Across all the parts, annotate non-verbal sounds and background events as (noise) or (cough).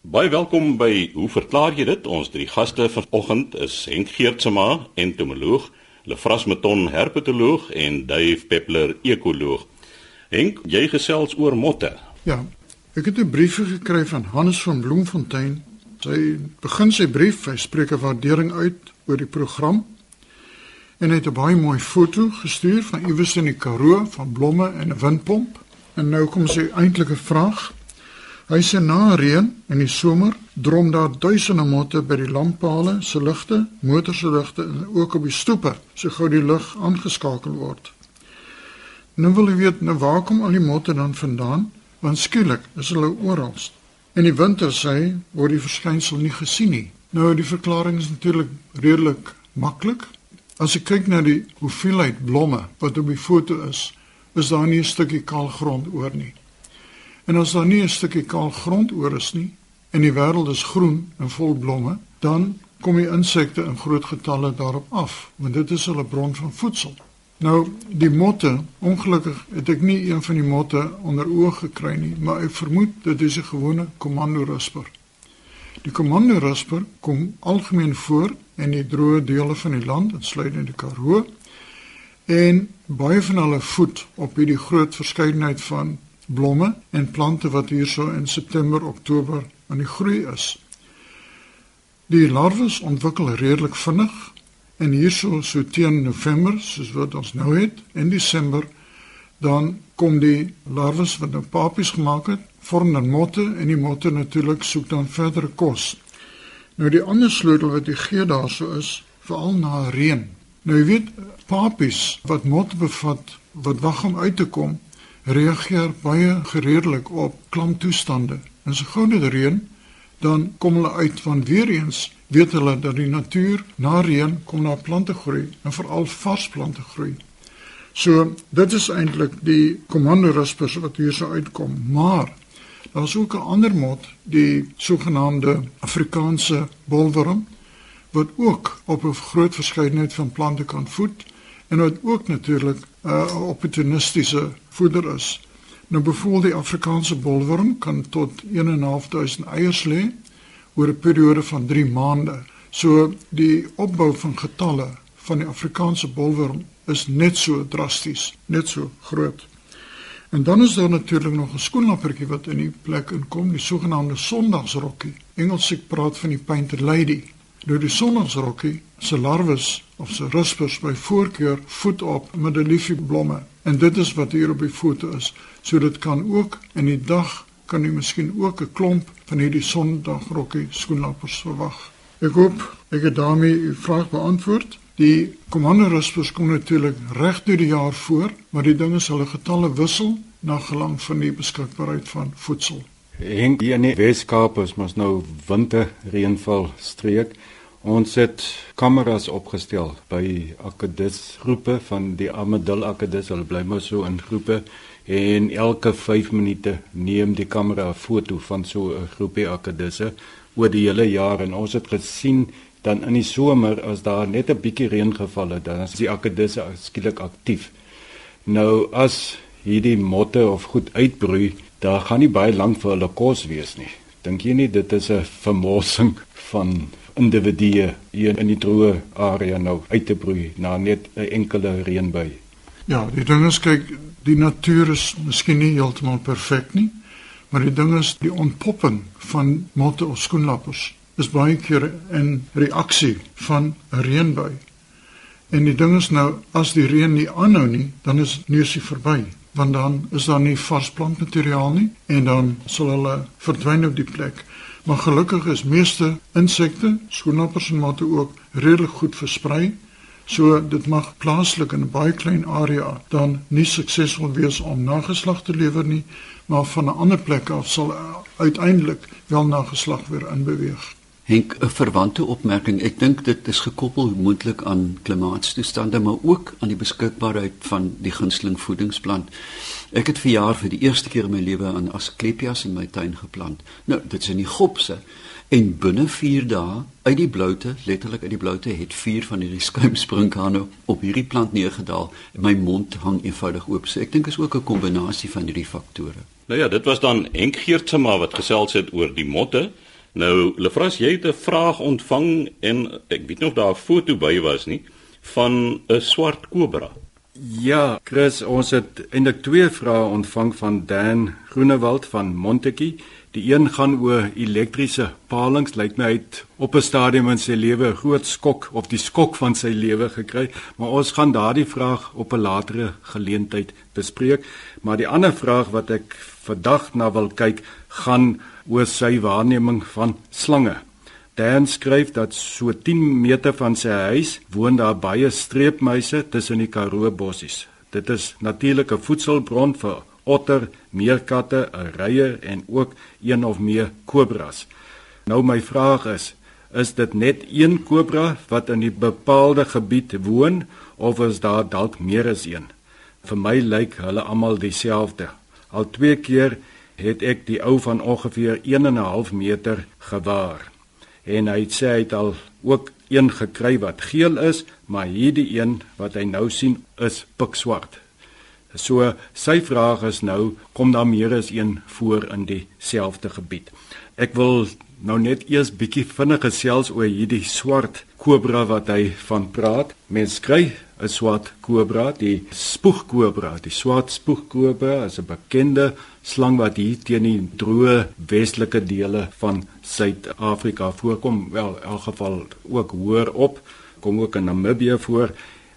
Baie welkom by Hoe verklaar jy dit? Ons drie gaste vanoggend is Henk Geertsma, entomoloog, Lefras Meton, herpetoloog en Dave Peppler, ekoloog. Henk, jy gesels oor motte. Ja. Ek het 'n brief gekry van Hans van Bloemfontein. Sy begin sy brief, hy spreek 'n waardering uit oor die program. En hy het 'n baie mooi foto gestuur van iewers in die Karoo van blomme en 'n windpomp. En nou kom sy eintlike vraag. Hy sê na reën in die somer drom daar duisende motte by die lamppale se ligte, motor se ligte en ook op die stoepe, so gou die lig aangeskakel word. Nou wil jy weet, nou waar kom al die motte dan vandaan? Want skielik is hulle oral. In die winter sê word die verskynsel nie gesien nie. Nou die verklaring is natuurlik redelik maklik. As jy kyk na die hoeveelheid blomme wat op die foto is, is daar nie 'n stukkie kaal grond oor nie. En as daar nie 'n stukkie kaal grond oor is nie en die wêreld is groen en vol blomme, dan kom die insekte in groot getalle daarop af, want dit is hulle bron van voedsel. Nou, die motte, ongelukkig het ek nie een van die motte onder oog gekry nie, maar ek vermoed dit is 'n gewone komando-rasper. Die komando-rasper kom algemeen voor in die droë dele van die land, insluitend die Karoo. En baie van hulle voed op hierdie groot verskeidenheid van blomme en plante wat hierso in September, Oktober aan die groei is. Die larwes ontwikkel redelik vinnig En hierso so teen November, soos wat ons nou het, in Desember, dan kom die larwes wat nou papies gemaak het, vorm dan motte en die motte natuurlik soek dan verdere kos. Nou die ander sleutel wat jy gee daarso is veral na reën. Nou jy weet papies wat motte bevat wat wag om uit te kom, reageer baie gereedelik op klamptoestande. En so gou dit reën, dan kom hulle uit van weer eens weet hulle dat die natuur na reën kom na plante groei en veral vars plante groei. So dit is eintlik die komandorispers wat hier sou uitkom, maar daar's ook 'n ander mot, die sogenaamde Afrikaanse bolworm wat ook op 'n groot verskeidenheid van plante kan voed en wat ook natuurlik 'n uh, opportunistiese voeder is. Nou bevoel die Afrikaanse bolworm kan tot 1.500 eiers lê oor 'n periode van 3 maande. So die opbou van getalle van die Afrikaanse bolworm is net so drasties, net so groot. En dan is daar natuurlik nog 'n skoenlappertjie wat in die plek inkom, die sogenaamde sondagsrokkie. Engels ek praat van die painted lady. Nou die sondagsrokkie se larwes of se ruspers by voorkeur voed op middeliefieblomme en dit is wat hier op die foto is. So dit kan ook in die dag kan u miskien ook 'n klomp van hierdie sondagrokkie skoenlappers verwag. Ek hoop ek het daarmee u vraag beantwoord. Die komandorispers kom natuurlik reg deur die jaar voor, maar die dinge sal getalle wissel na gelang van die beskikbaarheid van voedsel. Henk hier in die Weskaap is mos nou winter reënval streek. Ons het kameras opgestel by Akedus groepe van die Amadil Akedus. Hulle bly mos so in groepe en elke 5 minute neem die kamera 'n foto van so 'n groepie akkedisse oor die hele jaar en ons het gesien dan in die somer as daar net 'n bietjie reën geval het dan is die akkedisse skielik aktief. Nou as hierdie motte of goed uitbroei, daar gaan nie baie lank vir hulle kos wees nie. Dink jy nie dit is 'n vermorsing van individue hier in die droë area nou uit te broei na net 'n enkele reënbuie? Ja, die ding is kyk, die natuur is miskien nie heeltemal perfek nie, maar die ding is die ontpopping van motte of skoenlappers is baie keer 'n reaksie van 'n reënbui. En die ding is nou as die reën nie aanhou nie, dan is neusie verby, want dan is daar nie vars plantmateriaal nie en dan sal hulle verdwyn op die plek. Maar gelukkig is meeste insekte, skoenlappers en motte ook redelik goed versprei So dit mag plaaslik in 'n baie klein area dan nie suksesvol wees om nageslag te lewer nie, maar van 'n ander plek af sal uiteindelik wel nageslag weer inbeweeg. Henk 'n verwante opmerking. Ek dink dit is gekoppel moontlik aan klimaatstoestande, maar ook aan die beskikbaarheid van die gunsteling voedingsplant. Ek het vir jaar vir die eerste keer in my lewe aan Asclepias in my tuin geplant. Nou, dit is in die gopse en binne 4 dae uit die bloute, letterlik uit die bloute, het 4 van hierdie skuimsprinkane op hierdie plant neergedaal en my mond hang eenvoudig oop. So ek dink is ook 'n kombinasie van hierdie faktore. Nou ja, dit was dan Henk Geertsma wat gesels het oor die motte. Nou, Lefras, jy het 'n vraag ontvang en ek weet nie of daar 'n foto by was nie van 'n swart kobra. Ja, Chris, ons het eintlik twee vrae ontvang van Dan Groenewald van Montetjie. Die een gaan oor elektriese palings. Lyk my hy het op 'n stadium in sy lewe 'n groot skok of die skok van sy lewe gekry, maar ons gaan daardie vraag op 'n latere geleentheid bespreek. Maar die ander vraag wat ek vandag na wil kyk, gaan oor sy waarneming van slange. Dan skryf dat so 10 meter van sy huis woon daar baie streepmuise tussen die Karoo bossies. Dit is natuurlike voedselbron vir otter, meerkatte, 'n reier en ook een of meer kobras. Nou my vraag is, is dit net een kobra wat in die bepaalde gebied woon of is daar dalk meer as een? Vir my lyk hulle almal dieselfde. Al twee keer het ek die ou van ongeveer 1 en 'n half meter gewaar. En hy sê hy het al ook een gekry wat geel is, maar hierdie een wat hy nou sien is pikswart. So sy vraag is nou kom daar meer as een voor in dieselfde gebied. Ek wil nou net eers bietjie vinnig gesels oor hierdie swart kobra wat hy van praat. Mens kry 'n swart kobra, die spoegkobra, die swart spoegkobra is 'n bekende slang wat hier teen die droë westelike dele van Suid-Afrika voorkom. Wel, in elk geval ook hoër op, kom ook in Namibië voor.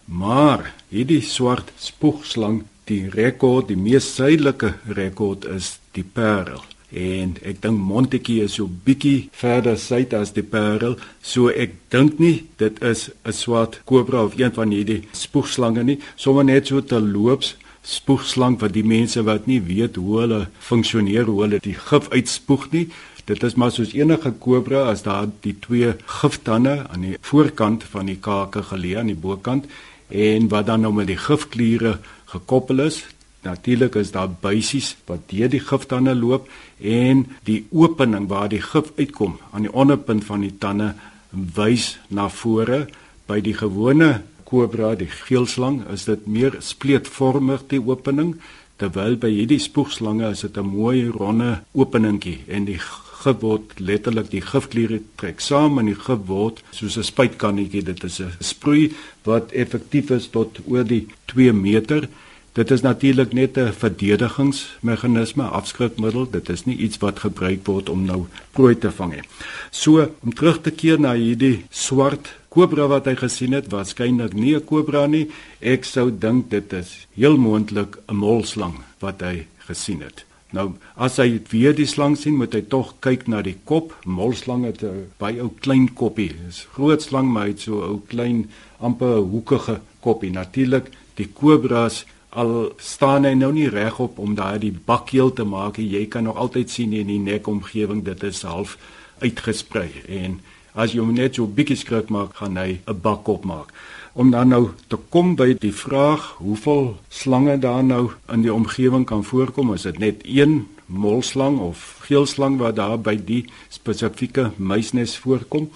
Maar hierdie swart spoegslang die rekord, die mees suidelike rekord is die Parel. En ek dink Montetjie is so bietjie verder suid as die Parel, so ek dink nie dit is 'n swart kobra of een van hierdie spoegslange nie, sommer net so te loops spoegslang wat die mense wat nie weet hoe hulle funksioneer, hoe hulle die gif uitspoeg nie. Dit is maar soos enige kobra as daar die twee giftande aan die voorkant van die kake geleë aan die bokant en wat dan nou met die gifkliere gekoppel is. Natuurlik is daar buisies wat deur die giftande loop en die opening waar die gif uitkom aan die onderpunt van die tande wys na vore by die gewone kobra die geelslang is dit meer spleetvormig die opening terwyl by hierdie spoegslange is dit 'n mooi ronde openingkie en die gif word letterlik die gifkliere trek saam en die gif word soos 'n spuitkannetjie dit is 'n sproei wat effektief is tot oor die 2 meter Dit is natuurlik net 'n verdedigingsmeganisme, afskrikmiddel. Dit is nie iets wat gebruik word om nou prooi te vang nie. So, om terug te keer na hierdie swart kobra wat hy gesien het, waarskynlik nie 'n kobra nie. Ek sou dink dit is heel moontlik 'n molslang wat hy gesien het. Nou, as hy weer die slang sien, moet hy tog kyk na die kop. Molslang het 'n baie ou klein koppie. Dis groot slang, maar hy het so 'n ou klein amper hoekige koppie. Natuurlik, die kobras al staan hy nou nie regop om daai bakkeel te maak jy kan nog altyd sien in die nekomgewing dit is half uitgesprei en as jy hom net so bietjie skrik maak gaan hy 'n bak opmaak om dan nou te kom by die vraag hoeveel slange daar nou in die omgewing kan voorkom. Is dit net een molslang of geelslang wat daar by die spesifieke muisnes voorkom?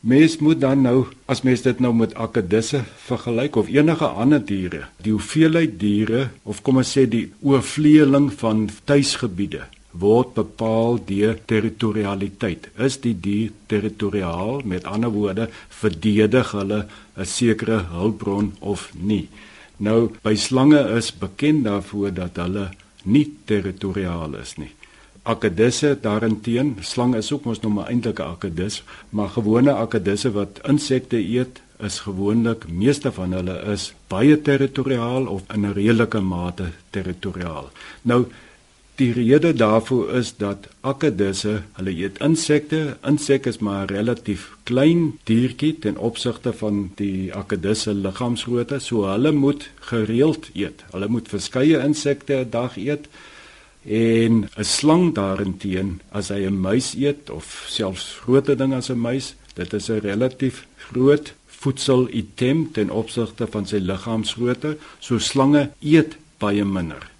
Mens moet dan nou as mens dit nou met akedisse vergelyk of enige ander diere, die hoeveelheid diere of kom ons sê die oorvleeling van tuisgebiede word bepaal deur territorialiteit. Is die dier territoriaal? Met ander woorde, verdedig hulle 'n sekere hulpbron of nie? Nou by slange is bekend daarvoor dat hulle nie territoriaal is nie akedisse daarenteen slang is ook mos nog maar eintlik 'n akedis maar gewone akedisse wat insekte eet is gewoonlik meeste van hulle is baie territoriaal of in 'n redelike mate territoriaal nou die rede daarvoor is dat akedisse hulle eet insekte. Insek is maar 'n relatief klein diertjie ten opsigte van die akedisse liggaamsgrootte so hulle moet gereeld eet. Hulle moet verskeie insekte 'n dag eet En 'n slang daarenteen, as hy 'n muis eet of selfs groter ding as 'n muis, dit is 'n relatief groot voedselitem ten opsigte van sy liggaamsgrootte, so slange eet baie minder.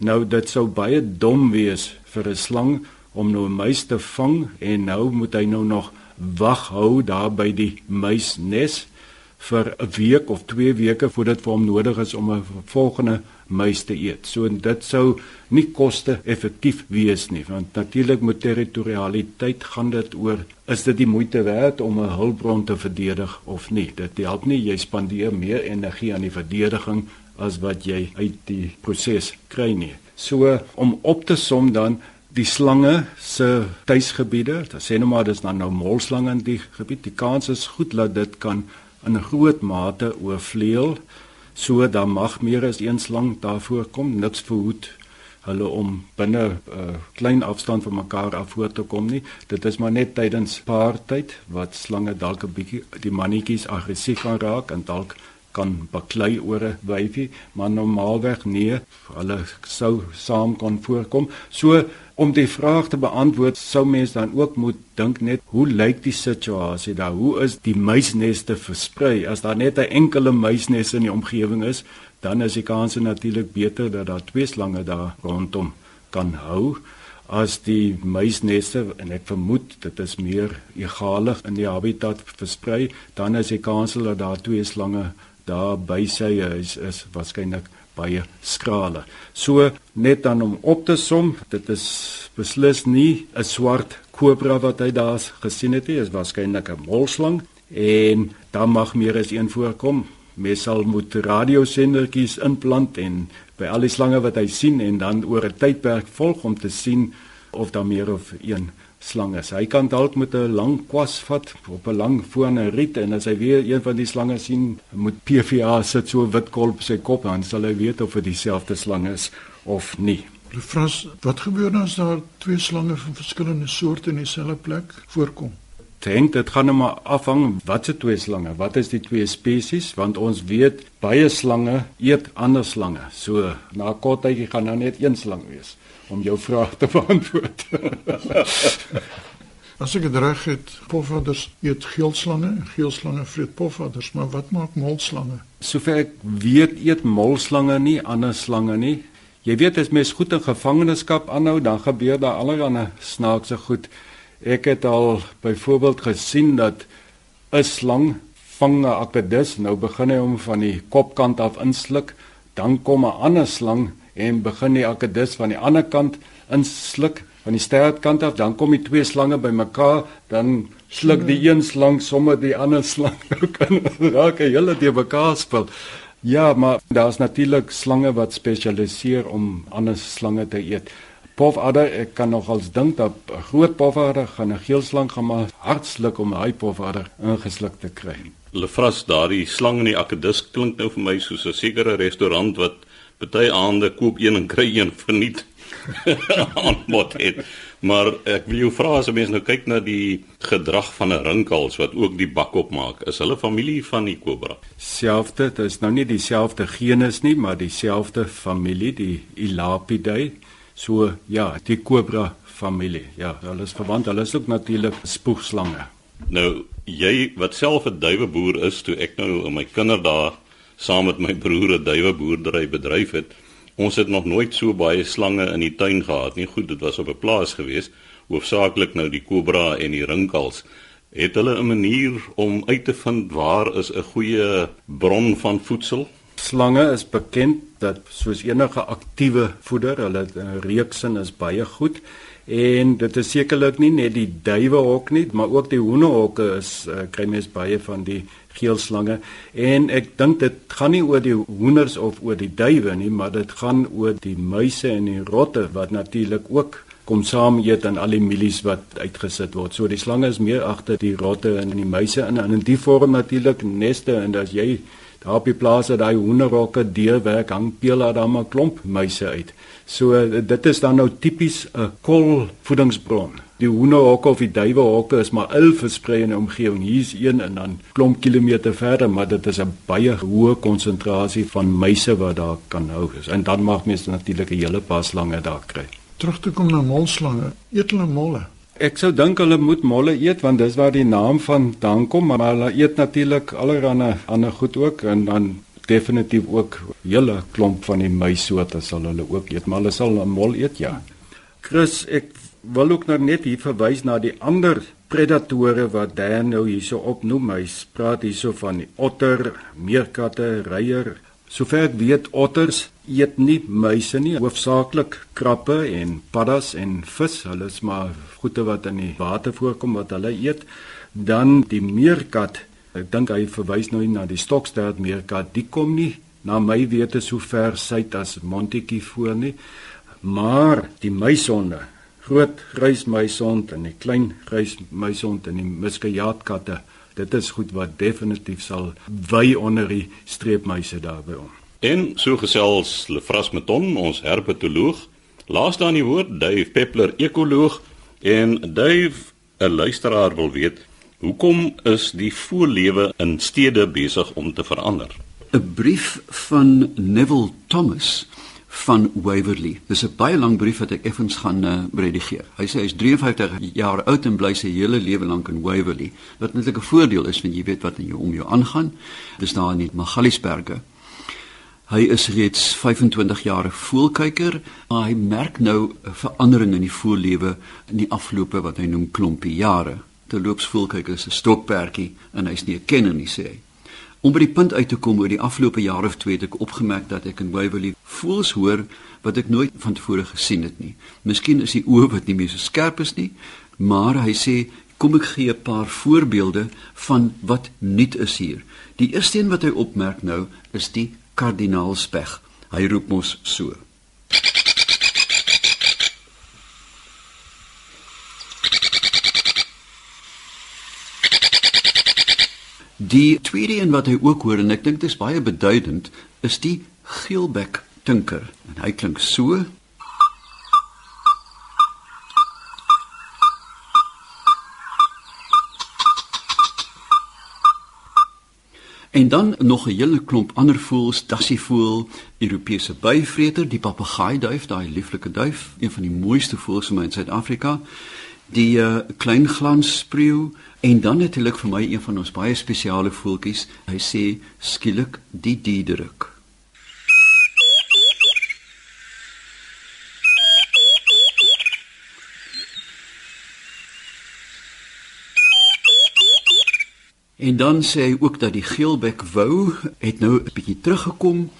Nou dit sou baie dom wees vir 'n slang om nou 'n muis te vang en nou moet hy nou nog wag hou daar by die muisnes vir 'n week of 2 weke voordat vir hom nodig is om 'n volgende muis te eet. So dit sou nie koste-effektief wees nie, want natuurlik met territorialiteit gaan dit oor is dit die moeite werd om 'n hulpbron te verdedig of nie. Dit help nie jy spandeer meer energie aan die verdediging as wat jy uit die proses kry nie. So om op te som dan die slange se tuisgebiede, dan sê nou maar dis dan nou molslange in die gebied. Die kans is goed dat dit kan in 'n groot mate oorvleuel. So dan mag meer as een slang daar voorkom, niks verhoed hulle om binne 'n uh, eh, klein afstand van mekaar af voor te kom nie. Dit is maar net tydens paartyd wat slange dalk 'n bietjie die mannetjies aggressief kan raak en dalk kan baklei oor 'n wyfie, maar normaalweg nee, hulle sou saam kon voorkom. So om die vraag te beantwoord, sou mens dan ook moet dink net hoe lyk die situasie daar? Hoe is die muisneste versprei? As daar net 'n enkele muisnes in die omgewing is, dan is die kans natuurlik beter dat daar twee slange daar rondom kan hou as die muisneste en ek vermoed dit is meer egalig in die habitat versprei dan is die kans dat daar twee slange daar by sy huis is waarskynlik baie skrale. So net dan om op te som, dit is beslis nie 'n swart kobra wat hy daar gesien het nie, is waarskynlik 'n molslang en dan mag meer as een voorkom. Mens sal moet radiosendertjies inplant en by al die slange wat hy sien en dan oor 'n tydperk volg om te sien of daar meer of een slang is. Hy kan dalk met 'n lang kwas vat op 'n lang voorne riet en as hy weer een van die slange sien, moet PVA sit so 'n wit kolp op sy kop en sal hy weet of dit dieselfde slang is of nie. Frans, wat gebeur nou as daar twee slange van verskillende soorte in dieselfde plek voorkom? Dink dit gaan nou maar afhang wat se twee slange, wat is die twee spesies want ons weet baie slange eet ander slange. So na 'n kort tydjie gaan nou net een slang wees om jou vraag te beantwoord. (laughs) As ek dit reg het, pofaders eet geelslange, geelslange vreet pofaders, maar wat maak molslange? Sover ek weet, eet molslange nie ander slange nie. Jy weet as mens goed in gevangenskap aanhou, dan gebeur daar allerlei snaakse goed. Ek het al byvoorbeeld gesien dat 'n slang vang 'n akedus, nou begin hy hom van die kopkant af insluk, dan kom 'n ander slang en begin die akedus van die ander kant insluk van die stertkant af dan kom die twee slange bymekaar dan sluk die een slang sommer die ander slang (laughs) ook in raak hulle te mekaar spel ja maar daar's natuurlik slange wat spesialiseer om ander slange te eet. Pofadder ek kan nogals dink dat 'n groot pofadder gaan 'n geel slang gaan maar hartsluk om hy pofadder ingesluk te kry. Lefras daardie slang in die akedus klink nou vir my soos 'n sekere restaurant wat Party aande koop een en kry een verniet. (laughs) aanbod het. Maar ek wil jou vra as 'n mens nou kyk na die gedrag van 'n rinkels wat ook die bak opmaak, is hulle familie van die kobra? Selfde, dit is nou nie dieselfde genus nie, maar dieselfde familie, die Elapidae. So ja, die kobra familie. Ja, hulle is verwant. Hulle is ook natuurlik spoegslange. Nou, jy wat self 'n duiweboer is, toe ek nou in my kinderdae saam met my broer 'n duiweboerdery bedryf het. Ons het nog nooit so baie slange in die tuin gehad nie. Goed, dit was op 'n plaas gewees, hoofsaaklik nou die kobra en die rinkels. Het hulle 'n manier om uit te vind waar is 'n goeie bron van voedsel? Slange is bekend dat soos enige aktiewe voeder, hulle reuksin is baie goed. En dit is sekerlik nie net die duiwehok nie, maar ook die hoenderhokke is uh, kry mens baie van die geelslange en ek dink dit gaan nie oor die hoenders of oor die duwe nie maar dit gaan oor die muise en die rotte wat natuurlik ook kom saam eet aan al die mielies wat uitgesit word. So die slange is meer agter die rotte en die muise in en in die vorm natuurlik neste en as jy daar op die plase daai hoenderhokke deurwerk hang peel daar 'n klomp muise uit. So dit is dan nou tipies 'n kol voedingsbron die hoenderhokke of die duiwehokke is maar il versprei in 'n omgewing. Hier's een en dan klomp kilometer verder, maar dit is 'n baie hoë konsentrasie van muise wat daar kan hou. En dan mag mens natuurlik 'n hele paar slange daar kry. Terug te kom na molslange, eet hulle molle. Ek sou dink hulle moet molle eet want dis waar die naam van dan kom, maar hulle eet natuurlik allerlei ander goed ook en dan definitief ook hele klomp van die muissoorte sal hulle ook eet, maar hulle sal 'n mol eet ja. Chris, ek wil ook nou net hier verwys na die ander predatore wat Dan nou hierso opnoem. Hy praat hierso van die otter, meerkatte, reier. Sover ek weet, otters eet nie muise nie, hoofsaaklik krappe en paddas en vis. Hulle is maar goeie wat in die water voorkom wat hulle eet. Dan die meerkat. Ek dink hy verwys nou na die stokstert meerkat. Die kom nie na my wete so ver suid as Montetjie voor nie. Maar die muisonde, groot reismuisond en die klein reismuisond en die muskaatkatte, dit is goed wat definitief sal wy onder die streepmuise daarby om. En so gesels Lefras Meton, ons herpetoloog, laaste aan die woord Dave Peppler, ekoloog en Dave 'n luisteraar wil weet, hoekom is die voellewe in stede besig om te verander? 'n brief van Neville Thomas van Waverley. Dis 'n baie lang brief wat ek effens gaan uh, redigeer. Hy sê hy's 53 jaar oud en bly sy hele lewe lank in Waverley. Wat natuurlik 'n voordeel is want jy weet wat in jou om jou aangaan. Dis daar in die Magaliesberge. Hy is reeds 25 jaar 'n voelkyker, maar hy merk nou 'n verandering in die voellewe in die afgelope wat hy noem klompie jare. Terloops voelkyker is 'n stokperdjie en hy's nie 'n kenner nie sê hy. Om by die punt uit te kom oor die afgelope jaar of twee het ek opgemerk dat ek in Waverley voels hoor wat ek nooit van tevore gesien het nie. Miskien is die oë wat nie meer so skerp is nie, maar hy sê kom ek gee 'n paar voorbeelde van wat nuut is hier. Die eerste een wat hy opmerk nou is die kardinaalspeg. Hy roep mos so. Die tweede een wat hy ook hoor en ek dink dit is baie beduidend, is die geelbek tinker. En hy klink so. En dan nog 'n hele klomp ander voëls, dassievoël, Europese buivreter, die papegaaiduif, daai lieflike duif, een van die mooiste voëls in Suid-Afrika die uh, klein glansspruw en dan natuurlik vir my een van ons baie spesiale voeltjies. Hy sê skielik die diederik. En dan sê hy ook dat die geelbek wou het nou 'n bietjie teruggekom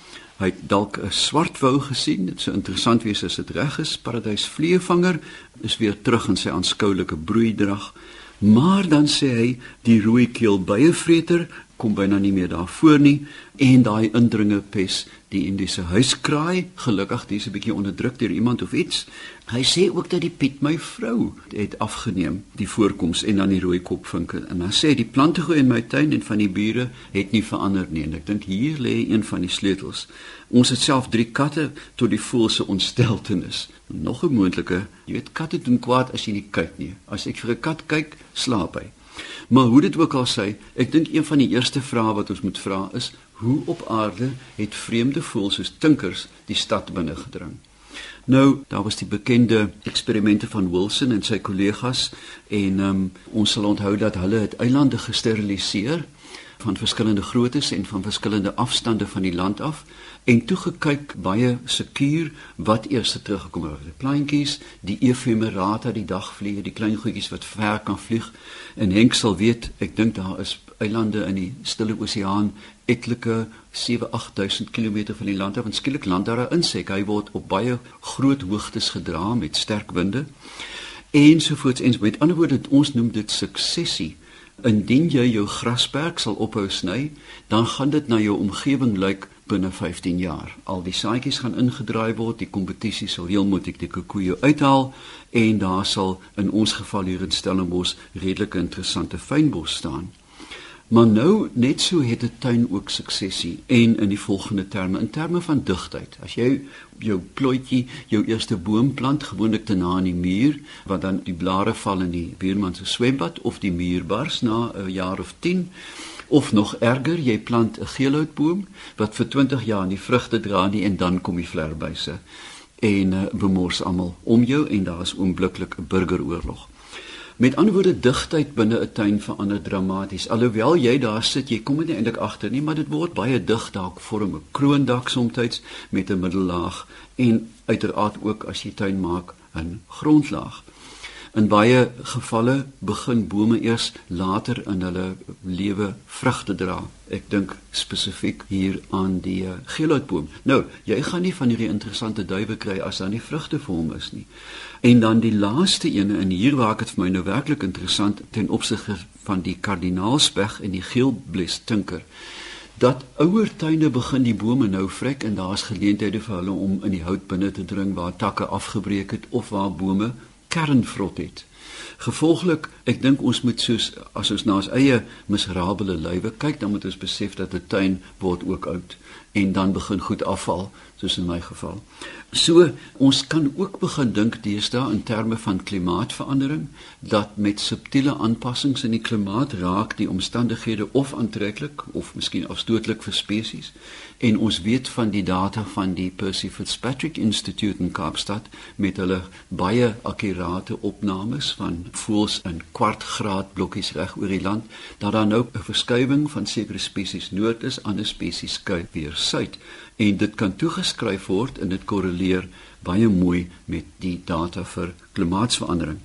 Hy het dalk 'n swart wou gesien. Dit sou interessant wees as dit reg is. Paradysvleevanger is weer terug in sy aanskoulike broeidrag. Maar dan sê hy die rooi keel beievreter kom byna nie meer daarvoor nie en daai indringe pes die Indiese huiskraai gelukkig dis 'n bietjie onderdruk deur iemand of iets. Hy sê ook dat die piet my vrou het afgeneem die voorkoms en dan die rooi kopvinke. En dan sê die plante groei in my tuin en van die bure het nie verander nie. En ek dink hier lê een van die sleutels. Ons het self drie katte tot die voelse ontsteltenis. Nog 'n moontlike jy weet katte doen kwaad as jy nie kyk nie. As ek vir 'n kat kyk slaap hy Maar hoe dit ook al sê, ek dink een van die eerste vrae wat ons moet vra is, hoe op aarde het vreemde voëls soos tinkers die stad binne gedring? Nou, daar was die bekende eksperimente van Wilson en sy kollegas en um, ons sal onthou dat hulle het eilande gesteriliseer van verskillende groottes en van verskillende afstande van die land af en toe gekyk baie sekuur wat eers teruggekom het. Die plantjies, die efemerata, die dagvliee, die klein goedjies wat ver kan vlieg. En Henk sal weet, ek dink daar is eilande in die Stille Oseaan etlike 7-8000 km van die land af en skielik land daar 'n insek. Hy word op baie groot hoogtes gedra met sterk winde. Ensovoorts ens met ander woorde ons noem dit sukessie Indien jy jou grasperk sal ophou sny, dan gaan dit na jou omgewing lyk binne 15 jaar. Al die saadjies gaan ingedraai word, die kompetisie sal heel moontlik die koekoe uithaal en daar sal in ons geval hier in Stellenbosch redelike interessante fynbos staan. Maar nou net so het 'n tuin ook suksesie en in die volgende terme in terme van digtheid. As jy jou plotjie, jou eerste boom plant gewoonlik te na aan die muur, wat dan die blare val in die buurman se swembad of die muur bars na 'n jaar of 10 of nog erger, jy plant 'n geelhoutboom wat vir 20 jaar nie vrugte dra nie en dan kom die vlerbuise en uh, bemors almal om jou en daar is oombliklik 'n burgeroorlog. Met ander woorde digtheid binne 'n tuin verander dramaties. Alhoewel jy daar sit, jy kom nie eintlik agter nie, maar dit word baie dig dalk vorm 'n kroondak soms met 'n middellaag en uiteraard ook as jy tuin maak 'n grondlaag. In baie gevalle begin bome eers later in hulle lewe vrugte dra. Ek dink spesifiek hier aan die uh, geelhoutboom. Nou, jy gaan nie van hierdie interessante duwe kry as daar nie vrugte vir hom is nie. En dan die laaste ene en hier waar dit vir my nou werklik interessant ten opsigte van die kardinaalspeg en die geelbles tinker dat ouer tuine begin die bome nou vrek en daar's geleenthede vir hulle om in die hout binne te dring waar takke afgebreek het of waar bome kernvrot het. Gevolglik, ek dink ons moet soos as ons na ons eie miserabele lywe kyk, dan moet ons besef dat 'n tuin word ook oud en dan begin goed afval, soos in my geval. So ons kan ook begin dink deesdae in terme van klimaatsverandering dat met subtiele aanpassings in die klimaat raak die omstandighede of aantreklik of miskien afstootlik vir spesies en ons weet van die data van die Percy Fitzpatrick Institute in Kaapstad met hulle baie akkurate opnames van voëls in kwartgraad blokkies reg oor die land dat daar nou 'n verskywing van sekere spesies noord is ander spesies skuif weer suid en dit kan toegeskryf word en dit korreleer baie mooi met die data vir klimaatsverandering.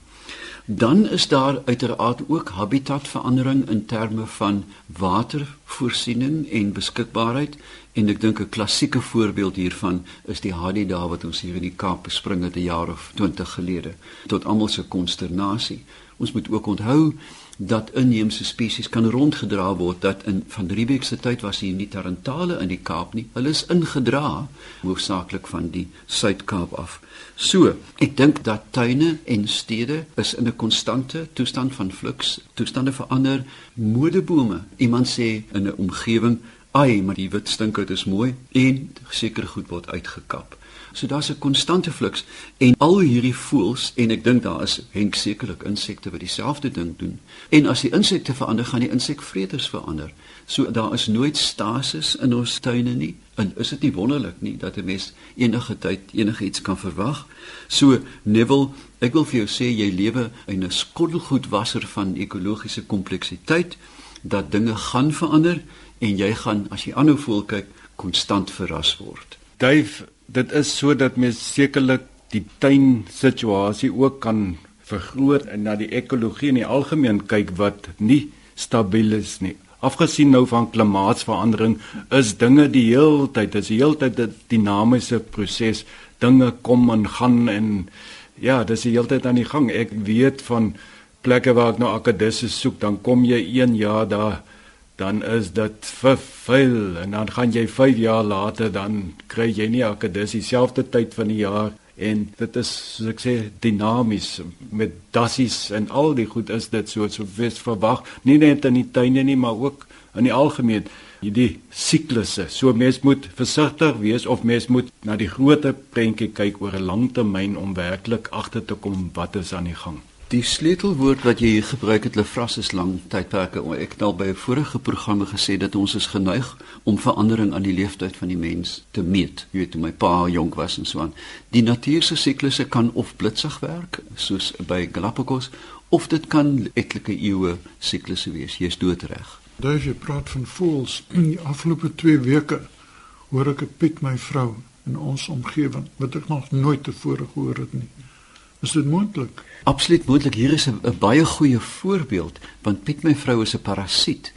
Dan is daar uiteraard ook habitatverandering in terme van watervoorsiening en beskikbaarheid en ek dink 'n klassieke voorbeeld hiervan is die Hadida wat ons hier in die Kaap bespring het 'n jaar of 20 gelede tot almal se konsternasie. Ons moet ook onthou dat inheemse spesies kan rondgedra word dat in van Riebeeck se tyd was hier nie tarantale in die Kaap nie. Hulle is ingedra hoofsaaklik van die Suid-Kaap af. So, ek dink dat tuine en stede is in 'n konstante toestand van flux, toestande verander. Modebome, iemand sê in 'n omgewing, "Ai, maar die wit stinkhout is mooi" en sekere goed word uitgekap. So daar's 'n konstante fluks en al hierdie voëls en ek dink daar is henk sekerlik insekte wat dieselfde ding doen. En as die insekte verander, gaan die insekvreters verander. So daar is nooit stasis in ons tuine nie. En is dit nie wonderlik nie dat 'n mens enige tyd enigiets kan verwag? So Neville, ek wil vir jou sê jy lewe in 'n skottelgoedwasser van ekologiese kompleksiteit dat dinge gaan verander en jy gaan as jy aanhou voel kyk konstant verras word. Dave, dit is sodat mens sekerlik die tuin situasie ook kan vergroot en na die ekologie in die algemeen kyk wat nie stabiel is nie. Afgesien nou van klimaatsverandering is dinge die heeltyd, is die heeltyd 'n dinamiese proses. Dinge kom en gaan en ja, dis die heeltyd aan die gang. Ek weet van plekke waar ek nou akkedisse soek, dan kom jy 1 jaar daar dan is dit vervuil en dan gaan jy 5 jaar later dan kry jy nie elke dis dieselfde tyd van die jaar en dit is soos ek sê dinamies met dassies en al die goed is dit so so wes verwag nie net in die tuine nie maar ook in die algemeen hierdie siklusse so mens moet versigtig wees of mens moet na die groter prentjie kyk oor 'n lang termyn om werklik agter te kom wat is aan die gang Die sleutelwoord wat jy hier gebruik het, lefras is lang tydperke. Ek het al by 'n vorige programme gesê dat ons is geneig om verandering aan die leeftyd van die mens te meet. Jy weet, toe my pa jonk was en so aan. Die natuurlike siklusse kan of blitsig werk, soos by Galapagos, of dit kan etlike eeue siklusse wees. Jy's doodreg. Daar jy praat van voels (clears throat) in die afgelope 2 weke hoor ek 'n Piet my vrou in ons omgewing wat ek nog nooit tevore gehoor het nie. Is dit moontlik? Absoluut moontlik. Hier is 'n baie goeie voorbeeld want Piet my vrou is 'n parasiet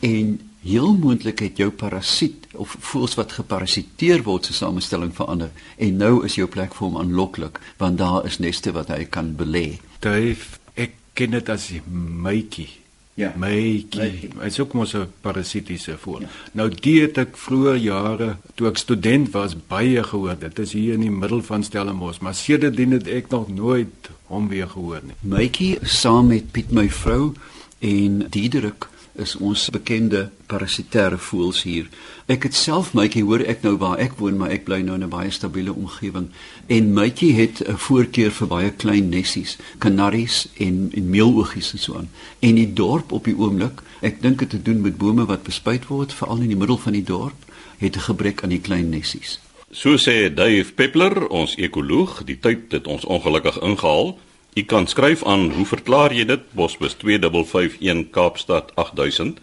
en heel moontlik het jou parasiet of voels wat geparasiteer word se samestelling verander en nou is jou plek vir hom aanloklik want daar is neste wat hy kan belê. Dave, ek ken dit as die mytjie. Ja. Mytjie. Hy's ook mos 'n parasitiese voël. Ja. Nou die het ek vroeër jare toe ek student was baie gehoor. Dit is hier in die middel van Stellenbosch, maar sedertdien het ek nog nooit hom weer gehoor nie. Mytjie saam met Piet my vrou en Diederik is ons bekende parasitêre voëls hier. Ek het self mytjie hoor ek nou waar ek woon, maar ek bly nou in 'n baie stabiele omgewing en mytjie het 'n voorkeur vir baie klein nessies, kanaries en en meeloogies en so aan. En die dorp op die oomblik, ek dink dit het te doen met bome wat bespuit word, veral in die middel van die dorp, het 'n gebrek aan die klein nessies. So sê Dave Peppler, ons ekoloog, die tyd het ons ongelukkig ingehaal. U kan skryf aan hoe verklaar jy dit? Bosbus 2551 Kaapstad 8000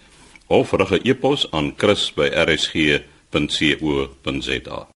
of rig 'n e-pos aan chris@rsg.co.za